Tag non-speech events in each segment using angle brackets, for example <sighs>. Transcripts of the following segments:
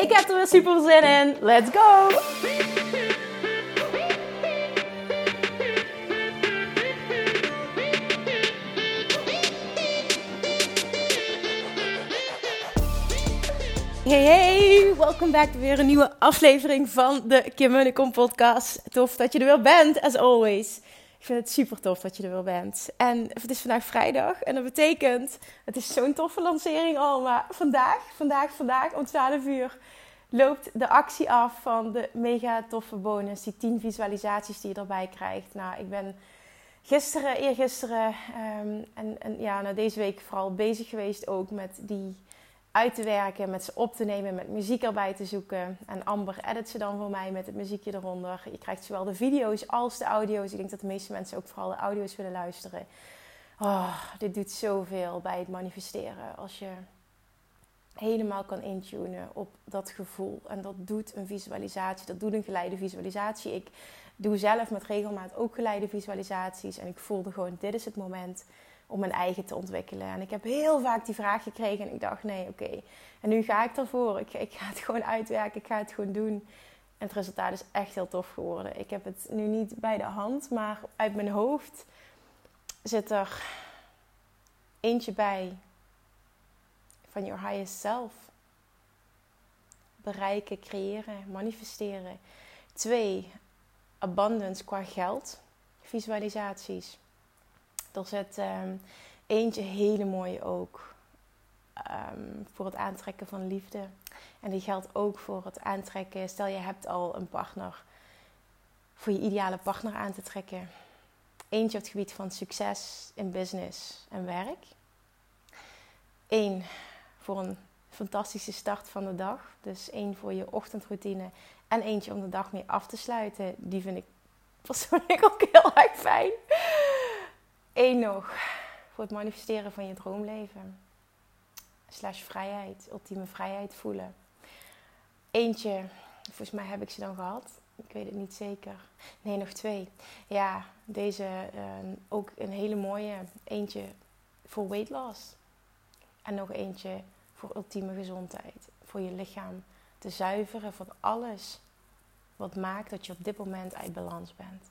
Ik heb er weer super zin in. Let's go! Hey hey, welkom back weer een nieuwe aflevering van de Kim Munnekom podcast. Tof dat je er weer bent, as always. Ik vind het super tof dat je er weer bent. En het is vandaag vrijdag en dat betekent, het is zo'n toffe lancering al, maar vandaag, vandaag, vandaag om 12 uur loopt de actie af van de mega toffe bonus, die 10 visualisaties die je erbij krijgt. Nou, ik ben gisteren, eergisteren um, en, en ja, nou deze week vooral bezig geweest ook met die uit te werken, met ze op te nemen, met muziek erbij te zoeken. En Amber edit ze dan voor mij met het muziekje eronder. Je krijgt zowel de video's als de audio's. Ik denk dat de meeste mensen ook vooral de audio's willen luisteren. Oh, dit doet zoveel bij het manifesteren. Als je helemaal kan intunen op dat gevoel. En dat doet een visualisatie, dat doet een geleide visualisatie. Ik doe zelf met regelmaat ook geleide visualisaties. En ik voelde gewoon, dit is het moment om mijn eigen te ontwikkelen. En ik heb heel vaak die vraag gekregen en ik dacht, nee, oké. En nu ga ik ervoor. Ik, ik ga het <laughs> gewoon uitwerken, ik ga het gewoon doen. En het resultaat is echt heel tof geworden. Ik heb het nu niet bij de hand, maar uit mijn hoofd zit er eentje bij van your highest self. Bereiken, creëren, manifesteren. Twee, abundance qua geld. Visualisaties. Er zit um, eentje hele mooie ook um, voor het aantrekken van liefde. En die geldt ook voor het aantrekken. Stel je hebt al een partner. Voor je ideale partner aan te trekken. Eentje op het gebied van succes in business en werk. Eén voor een fantastische start van de dag. Dus één voor je ochtendroutine en eentje om de dag mee af te sluiten. Die vind ik persoonlijk <laughs> ook heel erg fijn. Eén nog voor het manifesteren van je droomleven. Slash vrijheid, ultieme vrijheid voelen. Eentje, volgens mij heb ik ze dan gehad. Ik weet het niet zeker. Nee, nog twee. Ja, deze uh, ook een hele mooie. Eentje voor weight loss. En nog eentje voor ultieme gezondheid. Voor je lichaam te zuiveren van alles wat maakt dat je op dit moment uit balans bent.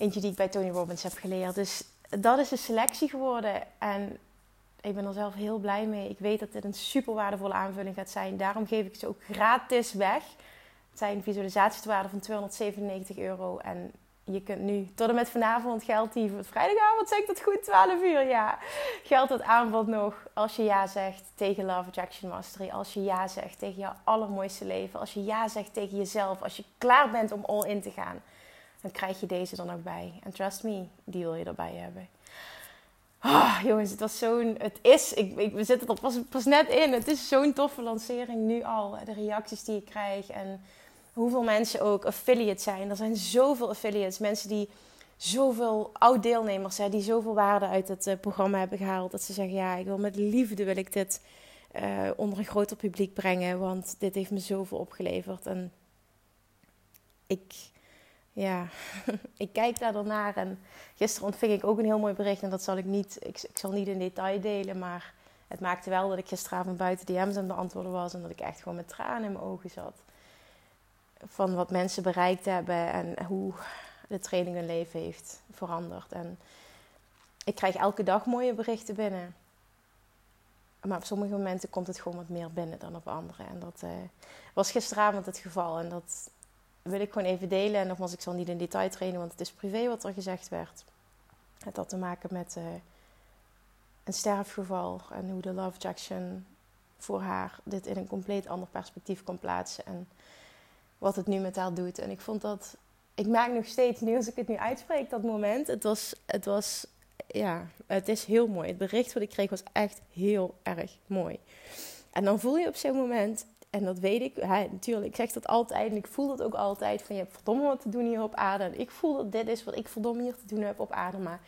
Eentje die ik bij Tony Robbins heb geleerd. Dus dat is de selectie geworden. En ik ben er zelf heel blij mee. Ik weet dat dit een super waardevolle aanvulling gaat zijn. Daarom geef ik ze ook gratis weg. Het zijn visualisatieswaarden van 297 euro. En je kunt nu, tot en met vanavond geldt die voor vrijdagavond, zeg ik dat goed, 12 uur, ja. Geldt het aanbod nog als je ja zegt tegen Love Attraction Mastery. Als je ja zegt tegen jouw allermooiste leven. Als je ja zegt tegen jezelf. Als je klaar bent om all in te gaan. Dan krijg je deze dan ook bij. En trust me, die wil je erbij hebben. Oh, jongens, het was zo'n. Het is. Ik, ik, we zitten er pas, pas net in. Het is zo'n toffe lancering nu al. De reacties die ik krijg. En hoeveel mensen ook affiliate zijn. Er zijn zoveel affiliates. Mensen die zoveel oud-deelnemers zijn. Die zoveel waarde uit het uh, programma hebben gehaald. Dat ze zeggen: ja, ik wil met liefde wil ik dit uh, onder een groter publiek brengen. Want dit heeft me zoveel opgeleverd. En ik ja, <laughs> ik kijk daar dan naar. En gisteren ontving ik ook een heel mooi bericht. En dat zal ik niet, ik, ik zal niet in detail delen. Maar het maakte wel dat ik gisteravond buiten DM's aan het beantwoorden was. En dat ik echt gewoon met tranen in mijn ogen zat. Van wat mensen bereikt hebben en hoe de training hun leven heeft veranderd. En ik krijg elke dag mooie berichten binnen. Maar op sommige momenten komt het gewoon wat meer binnen dan op andere. En dat uh, was gisteravond het geval. En dat wil ik gewoon even delen. En nogmaals, ik zal niet in detail trainen, want het is privé wat er gezegd werd. Het had te maken met uh, een sterfgeval en hoe de Love Jackson voor haar dit in een compleet ander perspectief kon plaatsen. En wat het nu met haar doet. En ik vond dat. Ik merk nog steeds, nu als ik het nu uitspreek, dat moment. Het was. Het was ja, het is heel mooi. Het bericht wat ik kreeg was echt heel erg mooi. En dan voel je op zo'n moment En dat weet ik. Natuurlijk, ik zeg dat altijd en ik voel dat ook altijd. Van je hebt verdomme wat te doen hier op aarde. En ik voel dat dit is wat ik verdomme hier te doen heb op aarde. Maar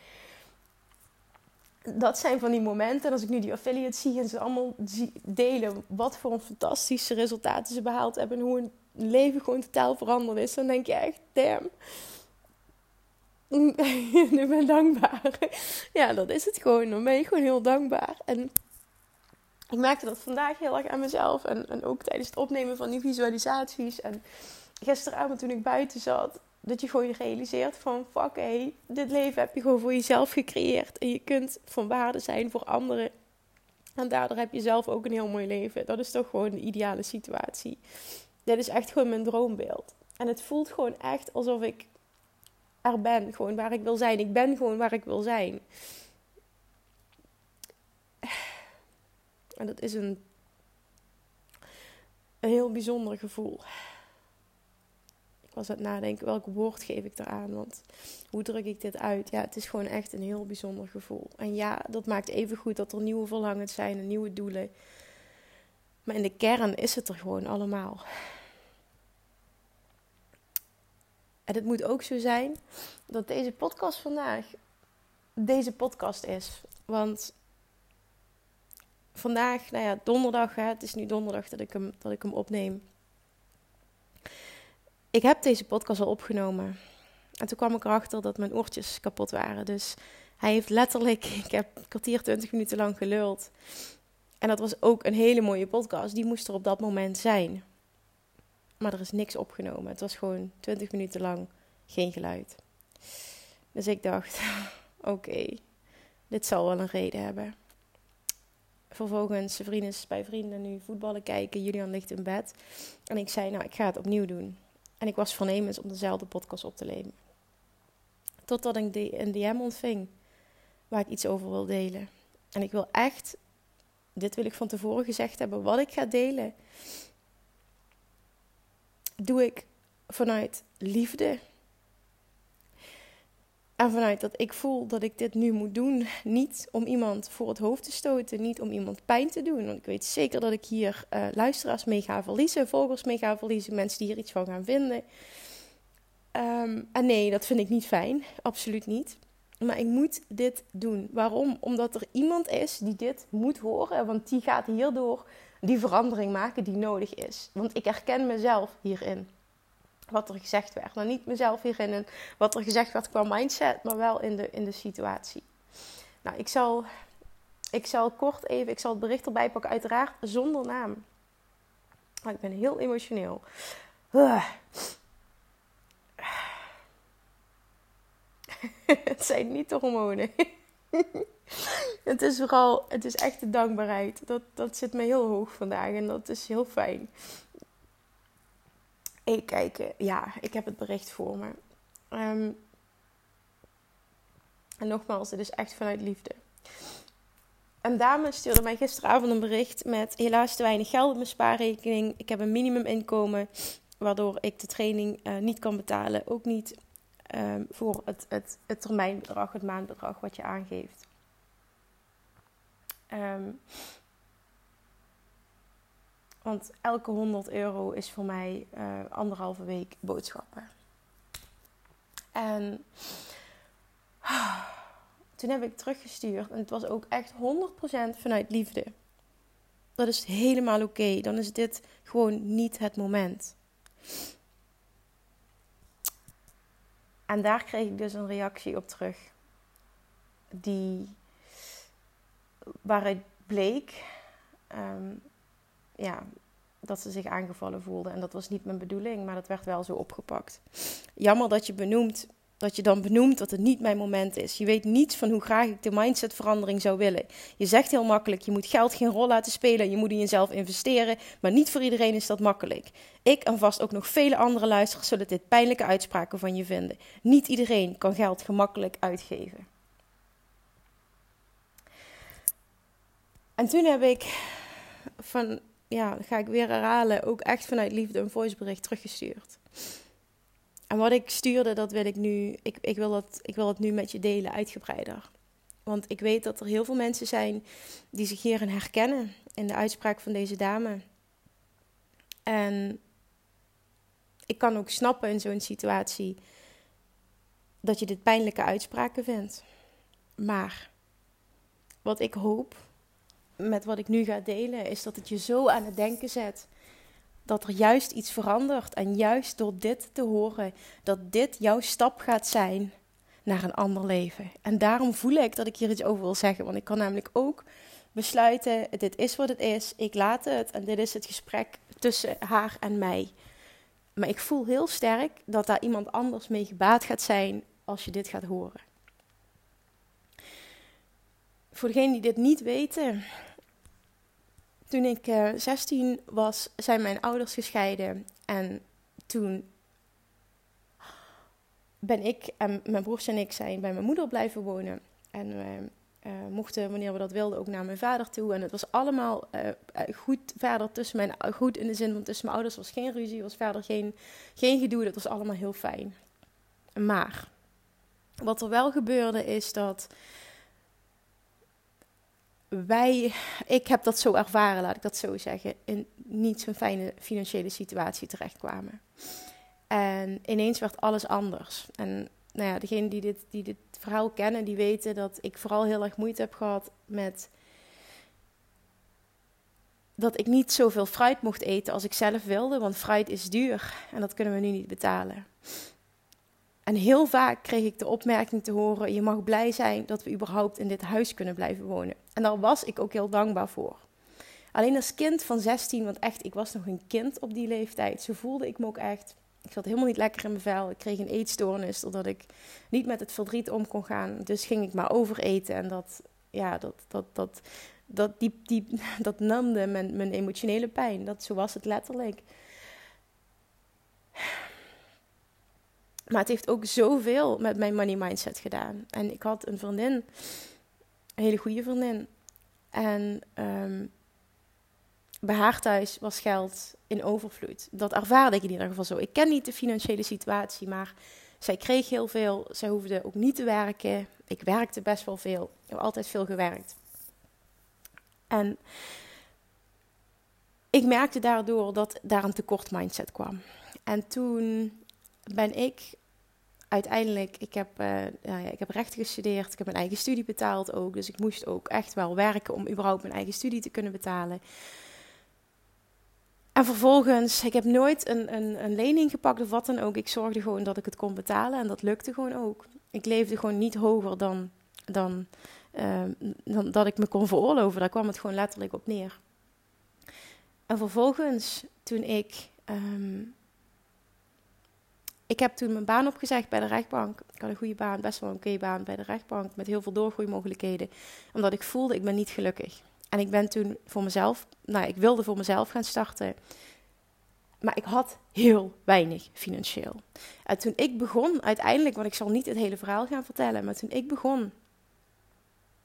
dat zijn van die momenten. En als ik nu die affiliates zie en ze allemaal delen wat voor een fantastische resultaten ze behaald hebben. En hoe hun leven gewoon totaal veranderd is. Dan denk je echt, damn. <laughs> ik ben dankbaar. ja, dat is het gewoon. Dan ben je gewoon heel dankbaar. En ik merkte dat vandaag heel erg aan mezelf. En, en ook tijdens het opnemen van die visualisaties. En gisteravond toen ik buiten zat. Dat je gewoon realiseert van fuck hé, dit leven heb je gewoon voor jezelf gecreëerd. En je kunt van waarde zijn voor anderen. En daardoor heb je zelf ook een heel mooi leven. Dat is toch gewoon de ideale situatie. Dit is echt gewoon mijn droombeeld. En het voelt gewoon echt alsof ik er ben. Gewoon waar ik wil zijn. Ik ben gewoon waar ik wil zijn. En dat is een, een heel bijzonder gevoel. Ik was aan het nadenken, welk woord geef ik eraan? Want hoe druk ik dit uit? Ja, het is gewoon echt een heel bijzonder gevoel. En ja, dat maakt even goed dat er nieuwe verlangens zijn en nieuwe doelen. Maar in de kern is het er gewoon allemaal. En het moet ook zo zijn dat deze podcast vandaag deze podcast is. Want vandaag, nou ja, donderdag, hè, het is nu donderdag dat ik, hem, dat ik hem opneem. Ik heb deze podcast al opgenomen. En toen kwam ik erachter dat mijn oortjes kapot waren. Dus hij heeft letterlijk, <laughs> ik heb een kwartier, twintig minuten lang geluld. En dat was ook een hele mooie podcast. Die moest er op dat moment zijn. Maar er is niks opgenomen. Het was gewoon 20 minuten lang geen geluid. Dus ik dacht, <laughs> oké, dit zal wel een reden hebben. Vervolgens, vrienden bij vrienden nu voetballen kijken. Julian ligt in bed. En ik zei, nou, ik ga het opnieuw doen. En ik was voornemens om dezelfde podcast op te nemen. Totdat ik een DM ontving waar ik iets over wil delen. En ik wil echt, dit wil ik van tevoren gezegd hebben, wat ik ga delen, doe ik vanuit liefde en vanuit dat ik voel dat ik dit nu moet doen, niet om iemand voor het hoofd te stoten, niet om iemand pijn te doen. Want ik weet zeker dat ik hier uh, luisteraars mee ga verliezen, volgers mee ga verliezen, mensen die hier iets van gaan vinden. Ehm, en nee, dat vind ik niet fijn, absoluut niet. Maar ik moet dit doen. Waarom? Omdat er iemand is die dit moet horen, want die gaat hierdoor die verandering maken die nodig is. Want ik herken mezelf hierin wat er gezegd werd. Nou, niet mezelf hierin en wat er gezegd werd qua mindset, maar wel in de, in de situatie. Nou, ik zal, ik zal kort even, ik zal het bericht erbij pakken, uiteraard zonder naam. Maar ik ben heel emotioneel. <laughs> het zijn niet de hormonen. <laughs> het is vooral, het is echt de dankbaarheid. Dat, dat zit me heel hoog vandaag en dat is heel fijn. Even kijken. Ja, ik heb het bericht voor me. Ehm, en nogmaals, het is echt vanuit liefde. Een dame stuurde mij gisteravond een bericht met helaas te weinig geld op mijn spaarrekening. Ik heb een minimuminkomen, waardoor ik de training uh, niet kan betalen. Ook niet um, voor het, het, het termijnbedrag, het maandbedrag wat je aangeeft. Um, want elke 100 euro is voor mij uh, anderhalve week boodschappen. En <sighs> toen heb ik teruggestuurd. En het was ook echt 100% vanuit liefde. Dat is helemaal oké. Dan is dit gewoon niet het moment. En daar kreeg ik dus een reactie op terug. Die, waaruit bleek um, ja, dat ze zich aangevallen voelde. En dat was niet mijn bedoeling, maar dat werd wel zo opgepakt. Jammer dat je benoemt, dat je dan benoemt dat het niet mijn moment is. Je weet niets van hoe graag ik de mindsetverandering zou willen. Je zegt heel makkelijk, je moet geld geen rol laten spelen, je moet in jezelf investeren, maar niet voor iedereen is dat makkelijk. Ik en vast ook nog vele andere luisteraars zullen dit pijnlijke uitspraken van je vinden. Niet iedereen kan geld gemakkelijk uitgeven. En toen heb ik van ja, ga ik weer herhalen, ook echt vanuit liefde een voicebericht teruggestuurd. En wat ik stuurde, dat wil ik nu, ik, ik, wil dat, ik wil het nu met je delen, uitgebreider. Want ik weet dat er heel veel mensen zijn die zich hierin herkennen, in de uitspraak van deze dame. En ik kan ook snappen in zo'n situatie dat je dit pijnlijke uitspraken vindt. Maar wat ik hoop met wat ik nu ga delen, is dat het je zo aan het denken zet. Dat er juist iets verandert. En juist door dit te horen, dat dit jouw stap gaat zijn naar een ander leven. En daarom voel ik dat ik hier iets over wil zeggen. Want ik kan namelijk ook besluiten: dit is wat het is, ik laat het. En dit is het gesprek tussen haar en mij. Maar ik voel heel sterk dat daar iemand anders mee gebaat gaat zijn als je dit gaat horen. Voor degenen die dit niet weten, toen ik uh, eh, 16 was, zijn mijn ouders gescheiden. En toen ben ik en mijn broers en ik zijn bij mijn moeder blijven wonen. En we uh, mochten, wanneer we dat wilden, ook naar mijn vader toe. En het was allemaal uh, goed verder tussen mijn... Goed in de zin, want tussen mijn ouders was geen ruzie, was verder geen, geen gedoe. Dat was allemaal heel fijn. Maar, wat er wel gebeurde is dat wij, ik heb dat zo ervaren, laat ik dat zo zeggen, in niet zo'n fijne financiële situatie terechtkwamen. En ineens werd alles anders. En nou ja, degenen die dit, die dit verhaal kennen, die weten dat ik vooral heel erg moeite heb gehad met dat ik niet zoveel fruit mocht eten als ik zelf wilde, want fruit is duur en dat kunnen we nu niet betalen. En heel vaak kreeg ik de opmerking te horen: je mag blij zijn dat we überhaupt in dit huis kunnen blijven wonen. En daar was ik ook heel dankbaar voor. Alleen als kind van 16, want echt, ik was nog een kind op die leeftijd, zo voelde ik me ook echt. Ik zat helemaal niet lekker in mijn vel. Ik kreeg een eetstoornis doordat ik niet met het verdriet om kon gaan. Dus ging ik maar overeten en dat, ja, dat, dat, dat, dat, die, die, <laughs> dat namde mijn, mijn emotionele pijn. Dat, zo was het letterlijk. Maar het heeft ook zoveel met mijn money mindset gedaan. En ik had een vriendin, een hele goede vriendin. En um, bij haar thuis was geld in overvloed. Dat ervaarde ik in ieder geval zo. Ik ken niet de financiële situatie, maar zij kreeg heel veel. Zij hoefde ook niet te werken. Ik werkte best wel veel. Ik heb altijd veel gewerkt. En ik merkte daardoor dat daar een tekort mindset kwam. En toen ben ik uiteindelijk, ik heb, uh, ja, ik heb rechten gestudeerd, ik heb mijn eigen studie betaald ook. Dus ik moest ook echt wel werken om überhaupt mijn eigen studie te kunnen betalen. En vervolgens, ik heb nooit een, een, een lening gepakt of wat dan ook. Ik zorgde gewoon dat ik het kon betalen en dat lukte gewoon ook. Ik leefde gewoon niet hoger dan, dan, uh, dan dat ik me kon veroorloven. Daar kwam het gewoon letterlijk op neer. En vervolgens, toen ik um, ik heb toen mijn baan opgezegd bij de rechtbank. Ik had een goede baan, best wel een oké baan bij de rechtbank. Met heel veel doorgroeimogelijkheden. Omdat ik voelde, ik ben niet gelukkig. En ik ben toen voor mezelf, nou ik wilde voor mezelf gaan starten. Maar ik had heel weinig financieel. En toen ik begon, uiteindelijk, want ik zal niet het hele verhaal gaan vertellen. Maar toen ik begon,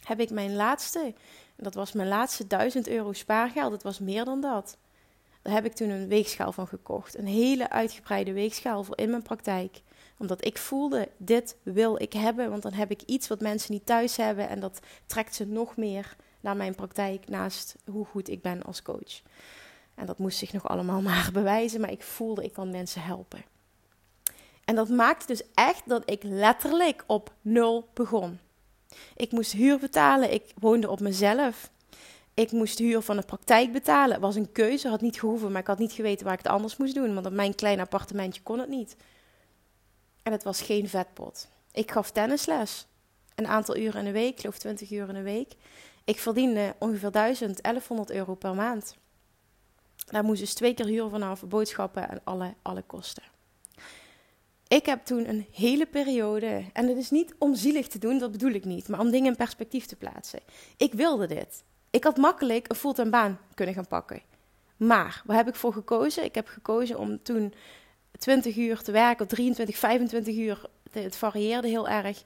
heb ik mijn laatste, dat was mijn laatste 1000 euro spaargeld. Het was meer dan dat. Daar heb ik toen een weegschaal van gekocht. Een hele uitgebreide weegschaal voor in mijn praktijk. Omdat ik voelde, dit wil ik hebben. Want dan heb ik iets wat mensen niet thuis hebben. En dat trekt ze nog meer naar mijn praktijk. Naast hoe goed ik ben als coach. En dat moest zich nog allemaal <laughs> maar bewijzen. Maar ik voelde, ik kan mensen helpen. En dat maakte dus echt dat ik letterlijk op nul begon. Ik moest huur betalen. Ik woonde op mezelf. Ik moest huur van de praktijk betalen. Was een keuze, had niet gehoeven, maar ik had niet geweten waar ik het anders moest doen. Want op mijn klein appartementje kon het niet. En het was geen vetpot. Ik gaf tennisles. Een aantal uren in de week, ik geloof 20 uur in de week. Ik verdiende ongeveer 1000, 1100 euro per maand. Daar moest dus twee keer huur vanaf, boodschappen en alle, alle kosten. Ik heb toen een hele periode, en het is niet om zielig te doen, dat bedoel ik niet, maar om dingen in perspectief te plaatsen. Ik wilde dit. Ik had makkelijk een fulltime baan kunnen gaan pakken. Maar waar heb ik voor gekozen? Ik heb gekozen om toen 20 uur te werken, of 23, 25 uur. Het varieerde heel erg.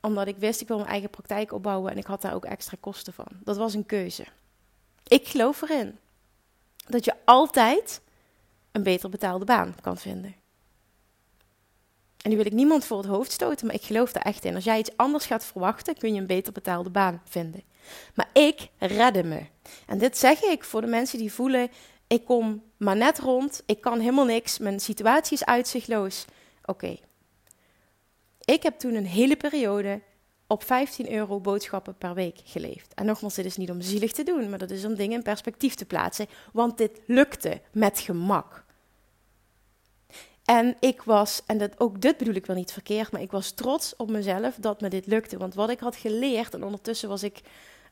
Omdat ik wist, ik wil mijn eigen praktijk opbouwen en ik had daar ook extra kosten van. Dat was een keuze. Ik geloof erin dat je altijd een beter betaalde baan kan vinden. En nu wil ik niemand voor het hoofd stoten, maar ik geloof er echt in. Als jij iets anders gaat verwachten, kun je een beter betaalde baan vinden. Maar ik redde me. En dit zeg ik voor de mensen die voelen, ik kom maar net rond. Ik kan helemaal niks. Mijn situatie is uitzichtloos. Oké. Ik heb toen een hele periode op 15 euro boodschappen per week geleefd. En nogmaals, dit is niet om zielig te doen, maar dat is om dingen in perspectief te plaatsen. Want dit lukte met gemak. En ik was, en dat, ook dit bedoel ik wel niet verkeerd, maar ik was trots op mezelf dat me dit lukte. Want wat ik had geleerd, en ondertussen was ik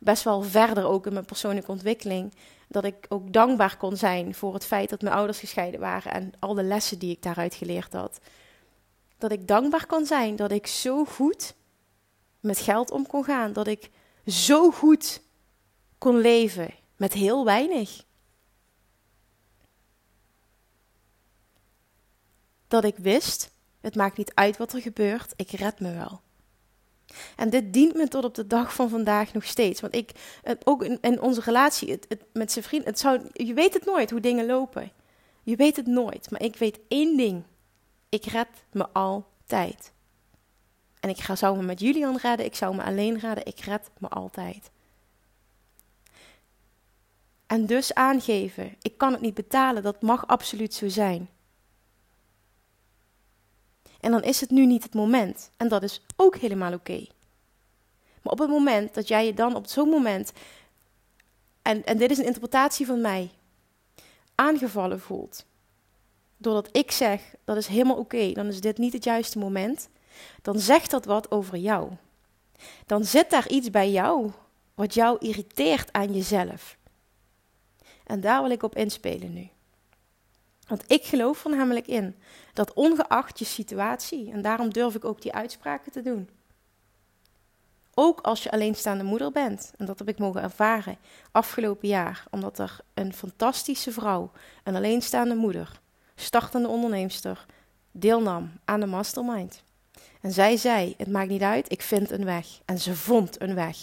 best wel verder ook in mijn persoonlijke ontwikkeling, dat ik ook dankbaar kon zijn voor het feit dat mijn ouders gescheiden waren en al de lessen die ik daaruit geleerd had. Dat ik dankbaar kon zijn dat ik zo goed met geld om kon gaan, dat ik zo goed kon leven met heel weinig. Dat ik wist, het maakt niet uit wat er gebeurt, ik red me wel. En dit dient me tot op de dag van vandaag nog steeds. Want ik, ook in, onze relatie het, met zijn vriend, het zou, je weet het nooit hoe dingen lopen. Je weet het nooit. Maar ik weet één ding. Ik red me altijd. En ik ga, zou me met Julian redden, ik zou me alleen redden, ik red me altijd. En dus aangeven, ik kan het niet betalen, dat mag absoluut zo zijn. En dan is het nu niet het moment. En dat is ook helemaal oké. Maar op het moment dat jij je dan op zo'n moment, en, en dit is een interpretatie van mij, aangevallen voelt. Doordat ik zeg, dat is helemaal oké, dan is dit niet het juiste moment. Dan zegt dat wat over jou. Dan zit daar iets bij jou wat jou irriteert aan jezelf. En daar wil ik op inspelen nu. Want ik geloof er namelijk in dat ongeacht je situatie, en daarom durf ik ook die uitspraken te doen. Ook als je alleenstaande moeder bent, en dat heb ik mogen ervaren afgelopen jaar, omdat er een fantastische vrouw, een alleenstaande moeder, startende onderneemster, deelnam aan de mastermind. En zij zei: Het maakt niet uit, ik vind een weg. En ze vond een weg.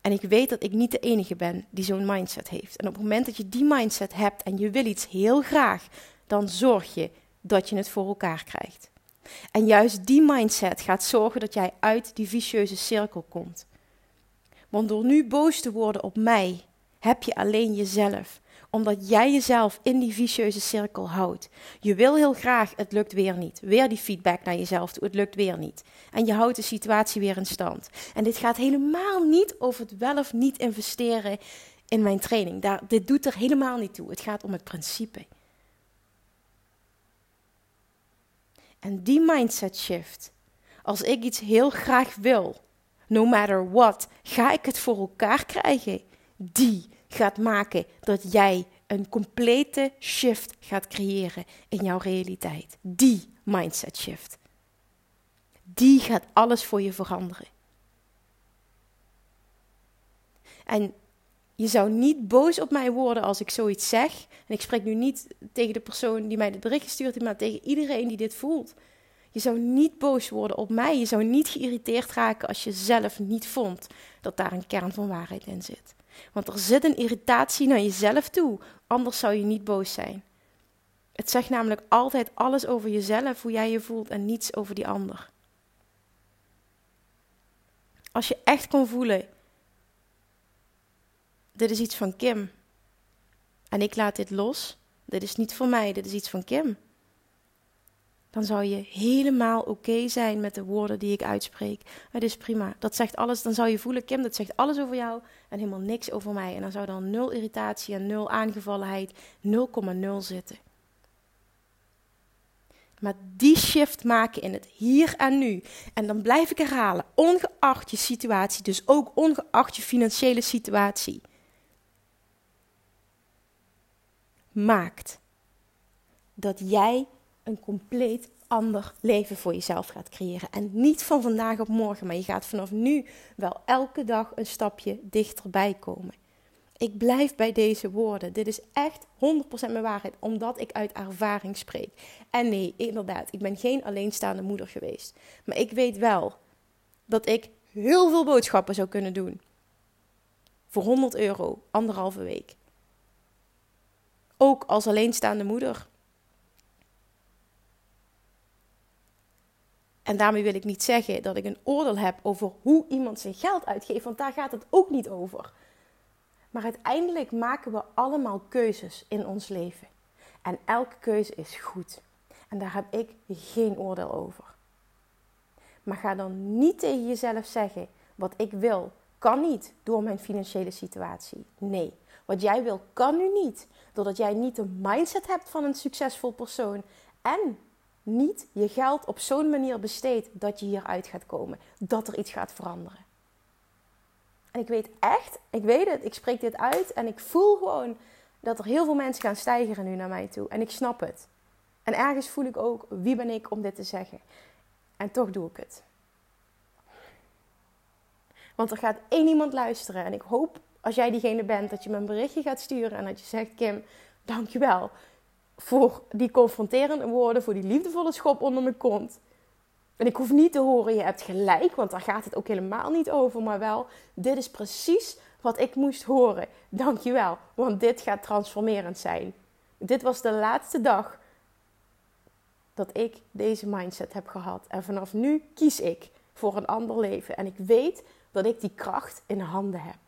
En ik weet dat ik niet de enige ben die zo'n mindset heeft. En op het moment dat je die mindset hebt en je wil iets heel graag, dan zorg je dat je het voor elkaar krijgt. En juist die mindset gaat zorgen dat jij uit die vicieuze cirkel komt. Want door nu boos te worden op mij, heb je alleen jezelf omdat jij jezelf in die vicieuze cirkel houdt. Je wil heel graag, het lukt weer niet. Weer die feedback naar jezelf toe, het lukt weer niet. En je houdt de situatie weer in stand. En dit gaat helemaal niet over het wel of niet investeren in mijn training. Daar, dit doet er helemaal niet toe. Het gaat om het principe. En die mindset shift, als ik iets heel graag wil, no matter what, ga ik het voor elkaar krijgen. Die gaat maken dat jij een complete shift gaat creëren in jouw realiteit. Die mindset shift. Die gaat alles voor je veranderen. En je zou niet boos op mij worden als ik zoiets zeg. En ik spreek nu niet tegen de persoon die mij dit bericht gestuurd heeft, maar tegen iedereen die dit voelt. Je zou niet boos worden op mij. Je zou niet geïrriteerd raken als je zelf niet vond dat daar een kern van waarheid in zit. Want er zit een irritatie naar jezelf toe, anders zou je niet boos zijn. Het zegt namelijk altijd alles over jezelf, hoe jij je voelt en niets over die ander. Als je echt kon voelen, dit is iets van Kim en ik laat dit los, dit is niet voor mij, dit is iets van Kim dan zou je helemaal oké zijn met de woorden die ik uitspreek. Het is prima. Dat zegt alles. Dan zou je voelen, Kim, dat zegt alles over jou en helemaal niks over mij. En dan zou dan nul irritatie en nul aangevallenheid, 0,0 zitten. Maar die shift maken in het hier en nu. En dan blijf ik herhalen, ongeacht je situatie, dus ook ongeacht je financiële situatie. Maakt dat jij een compleet ander leven voor jezelf gaat creëren. En niet van vandaag op morgen, maar je gaat vanaf nu wel elke dag een stapje dichterbij komen. Ik blijf bij deze woorden. Dit is echt 100% mijn waarheid, omdat ik uit ervaring spreek. En nee, inderdaad, ik ben geen alleenstaande moeder geweest. Maar ik weet wel dat ik heel veel boodschappen zou kunnen doen. Voor 100 euro, anderhalve week. Ook als alleenstaande moeder. En daarmee wil ik niet zeggen dat ik een oordeel heb over hoe iemand zijn geld uitgeeft, want daar gaat het ook niet over. Maar uiteindelijk maken we allemaal keuzes in ons leven. En elke keuze is goed. En daar heb ik geen oordeel over. Maar ga dan niet tegen jezelf zeggen: wat ik wil, kan niet door mijn financiële situatie. Nee, wat jij wil, kan nu niet. Doordat jij niet de mindset hebt van een succesvol persoon. En niet je geld op zo'n manier besteedt dat je hieruit gaat komen. Dat er iets gaat veranderen. En ik weet echt, ik weet het, ik spreek dit uit en ik voel gewoon dat er heel veel mensen gaan stijgen nu naar mij toe. En ik snap het. En ergens voel ik ook, wie ben ik om dit te zeggen? En toch doe ik het. Want er gaat één iemand luisteren. En ik hoop, als jij diegene bent, dat je me een berichtje gaat sturen. En dat je zegt, Kim, dankjewel voor die confronterende woorden. Voor die liefdevolle schop onder mijn kont. En ik hoef niet te horen, je hebt gelijk. Want daar gaat het ook helemaal niet over. Maar wel, dit is precies wat ik moest horen. Dankjewel. Want dit gaat transformerend zijn. Dit was de laatste dag dat ik deze mindset heb gehad. En vanaf nu kies ik voor een ander leven. En ik weet dat ik die kracht in handen heb.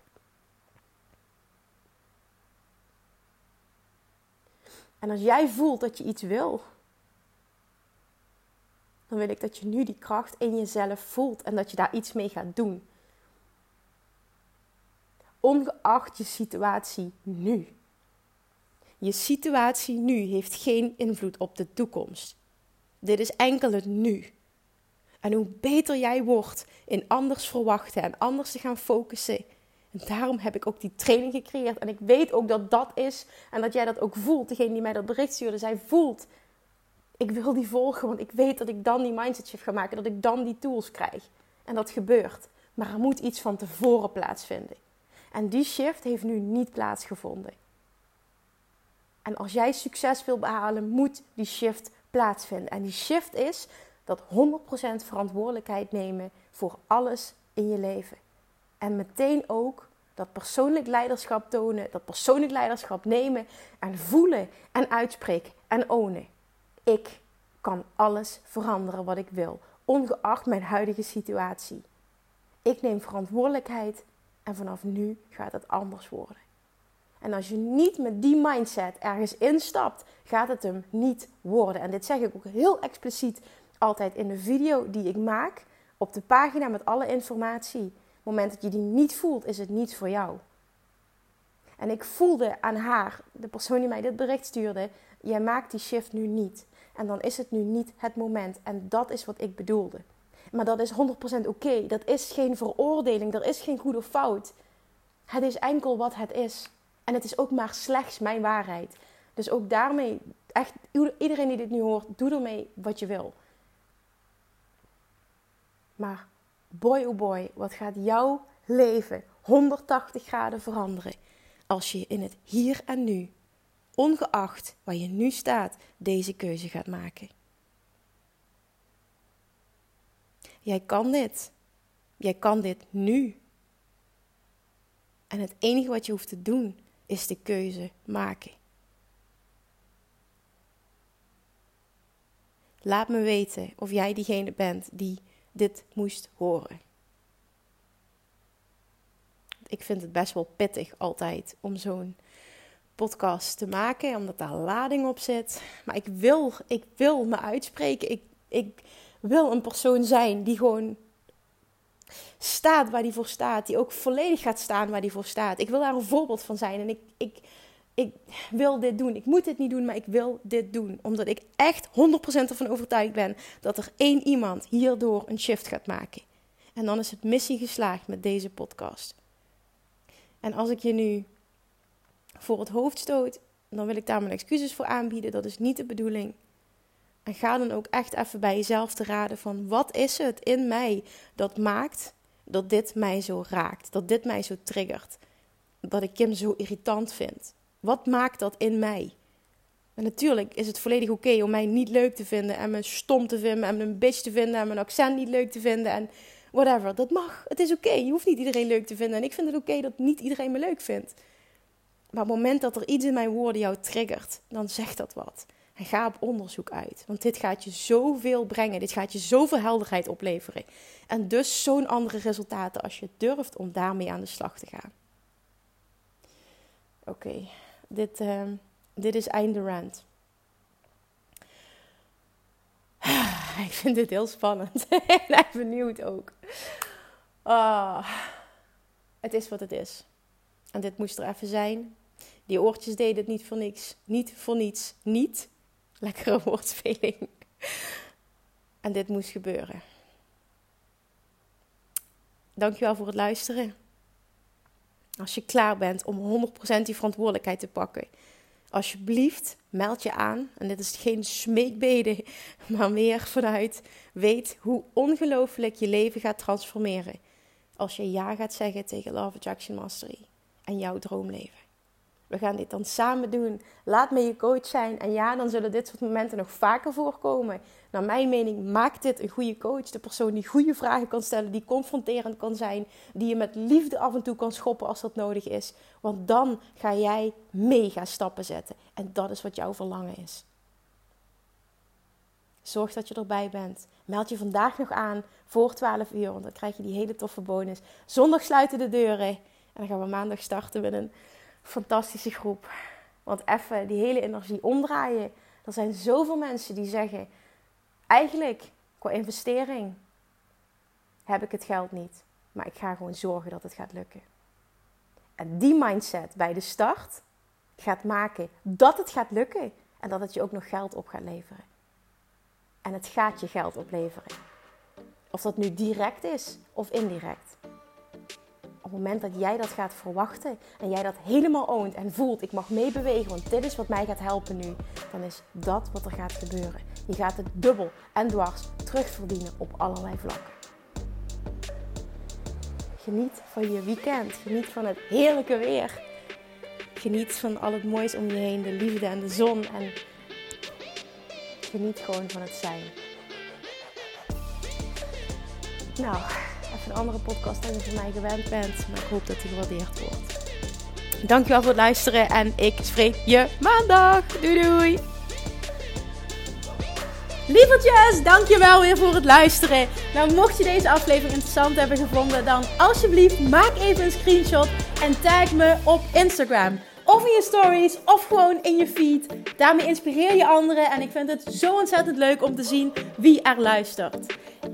En als jij voelt dat je iets wil, dan wil ik dat je nu die kracht in jezelf voelt en dat je daar iets mee gaat doen. Ongeacht je situatie nu. Je situatie nu heeft geen invloed op de toekomst. Dit is enkel het nu. En hoe beter jij wordt in anders verwachten en anders te gaan focussen. En daarom heb ik ook die training gecreëerd. En ik weet ook dat dat is en dat jij dat ook voelt. Degene die mij dat bericht stuurde, zij voelt. Ik wil die volgen, want ik weet dat ik dan die mindset shift ga maken. Dat ik dan die tools krijg. En dat gebeurt. Maar er moet iets van tevoren plaatsvinden. En die shift heeft nu niet plaatsgevonden. En als jij succes wil behalen, moet die shift plaatsvinden. En die shift is dat 100% verantwoordelijkheid nemen voor alles in je leven. En meteen ook dat persoonlijk leiderschap tonen, dat persoonlijk leiderschap nemen en voelen en uitspreken en ownen. Ik kan alles veranderen wat ik wil, ongeacht mijn huidige situatie. Ik neem verantwoordelijkheid en vanaf nu gaat het anders worden. En als je niet met die mindset ergens instapt, gaat het hem niet worden. En dit zeg ik ook heel expliciet altijd in de video die ik maak op de pagina met alle informatie. Moment dat je die niet voelt, is het niet voor jou. En ik voelde aan haar, de persoon die mij dit bericht stuurde, jij maakt die shift nu niet. En dan is het nu niet het moment. En dat is wat ik bedoelde. Maar dat is 100% oké. Dat is geen veroordeling. Er is geen goed of fout. Het is enkel wat het is. En het is ook maar slechts mijn waarheid. Dus ook daarmee, echt iedereen die dit nu hoort, doe ermee wat je wil. Maar boy oh boy, wat gaat jouw leven 180 graden veranderen als je in het hier en nu, ongeacht waar je nu staat, deze keuze gaat maken. Jij kan dit. Jij kan dit nu. En het enige wat je hoeft te doen is de keuze maken. Laat me weten of jij diegene bent die dit moest horen. Ik vind het best wel pittig altijd om zo'n podcast te maken, omdat daar lading op zit. Maar ik wil, ik wil me uitspreken. Ik, ik wil een persoon zijn die gewoon staat waar die voor staat. Die ook volledig gaat staan waar die voor staat. Ik wil daar een voorbeeld van zijn. En ik, ik, ik wil dit doen. Ik moet dit niet doen, maar ik wil dit doen. Omdat ik echt 100% ervan overtuigd ben dat er één iemand hierdoor een shift gaat maken. En dan is het missie geslaagd met deze podcast. En als ik je nu voor het hoofd stoot, dan wil ik daar mijn excuses voor aanbieden. Dat is niet de bedoeling. En ga dan ook echt even bij jezelf te raden van wat is het in mij dat maakt dat dit mij zo raakt, dat dit mij zo triggert, dat ik Kim zo irritant vind. Wat maakt dat in mij? En natuurlijk is het volledig oké om mij niet leuk te vinden en me stom te vinden en me een bitch te vinden en mijn accent niet leuk te vinden en whatever. Dat mag. Het is oké. Je hoeft niet iedereen leuk te vinden en ik vind het oké dat niet iedereen me leuk vindt. Maar op het moment dat er iets in mijn woorden jou triggert, dan zegt dat wat. En ga op onderzoek uit. Want dit gaat je zoveel brengen. Dit gaat je zoveel helderheid opleveren. En dus zo'n andere resultaten als je durft om daarmee aan de slag te gaan. Oké, dit, ehm, dit is einde rant. <sighs> Ik vind dit heel spannend <laughs> en benieuwd ook. Oh, het is wat het is. En dit moest er even zijn. Die oortjes deden het niet voor niks. Niet voor niets. Niet. Lekkere <laughs> woordspeling. En dit moest gebeuren. Dankjewel voor het luisteren. Als je klaar bent om 100% die verantwoordelijkheid te pakken, alsjeblieft meld je aan. En dit is geen smeekbede, <laughs> maar meer vanuit weet hoe ongelooflijk je leven gaat transformeren. Als je ja gaat zeggen tegen Love Attraction Mastery en jouw droomleven. We gaan dit dan samen doen. Laat me je coach zijn. En ja, dan zullen dit soort momenten nog vaker voorkomen. Naar mijn mening maakt dit een goede coach. De persoon die goede vragen kan stellen, die confronterend kan zijn, die je met liefde af en toe kan schoppen als dat nodig is. Want dan ga jij mega stappen zetten. En dat is wat jouw verlangen is. Zorg dat je erbij bent. Meld je vandaag nog aan voor 12 uur, want dan krijg je die hele toffe bonus. Zondag sluiten de deuren. En dan gaan we maandag starten met een fantastische groep. Want even die hele energie omdraaien. Er zijn zoveel mensen die zeggen: eigenlijk qua investering heb ik het geld niet, maar ik ga gewoon zorgen dat het gaat lukken. En die mindset bij de start gaat maken dat het gaat lukken en dat het je ook nog geld op gaat leveren. En het gaat je geld opleveren. Of dat nu direct is of indirect op het moment dat jij dat gaat verwachten en jij dat helemaal oont en voelt, ik mag meebewegen, want dit is wat mij gaat helpen nu, dan is dat wat er gaat gebeuren. Je gaat het dubbel en dwars terugverdienen op allerlei vlakken. Geniet van je weekend. Geniet van het heerlijke weer. Geniet van al het moois om je heen, de liefde en de zon. En geniet gewoon van het zijn. Nou, een andere podcast dan je van mij gewend bent. Maar ik hoop dat die gewaardeerd wordt. Dankjewel voor het luisteren en ik spreek je maandag. Doei doei! Lievertjes, dankjewel weer voor het luisteren. Nou, mocht je deze aflevering interessant hebben gevonden, dan alsjeblieft maak even een screenshot en tag me op Instagram. Of in je stories, of gewoon in je feed. Daarmee inspireer je anderen en ik vind het zo ontzettend leuk om te zien wie er luistert.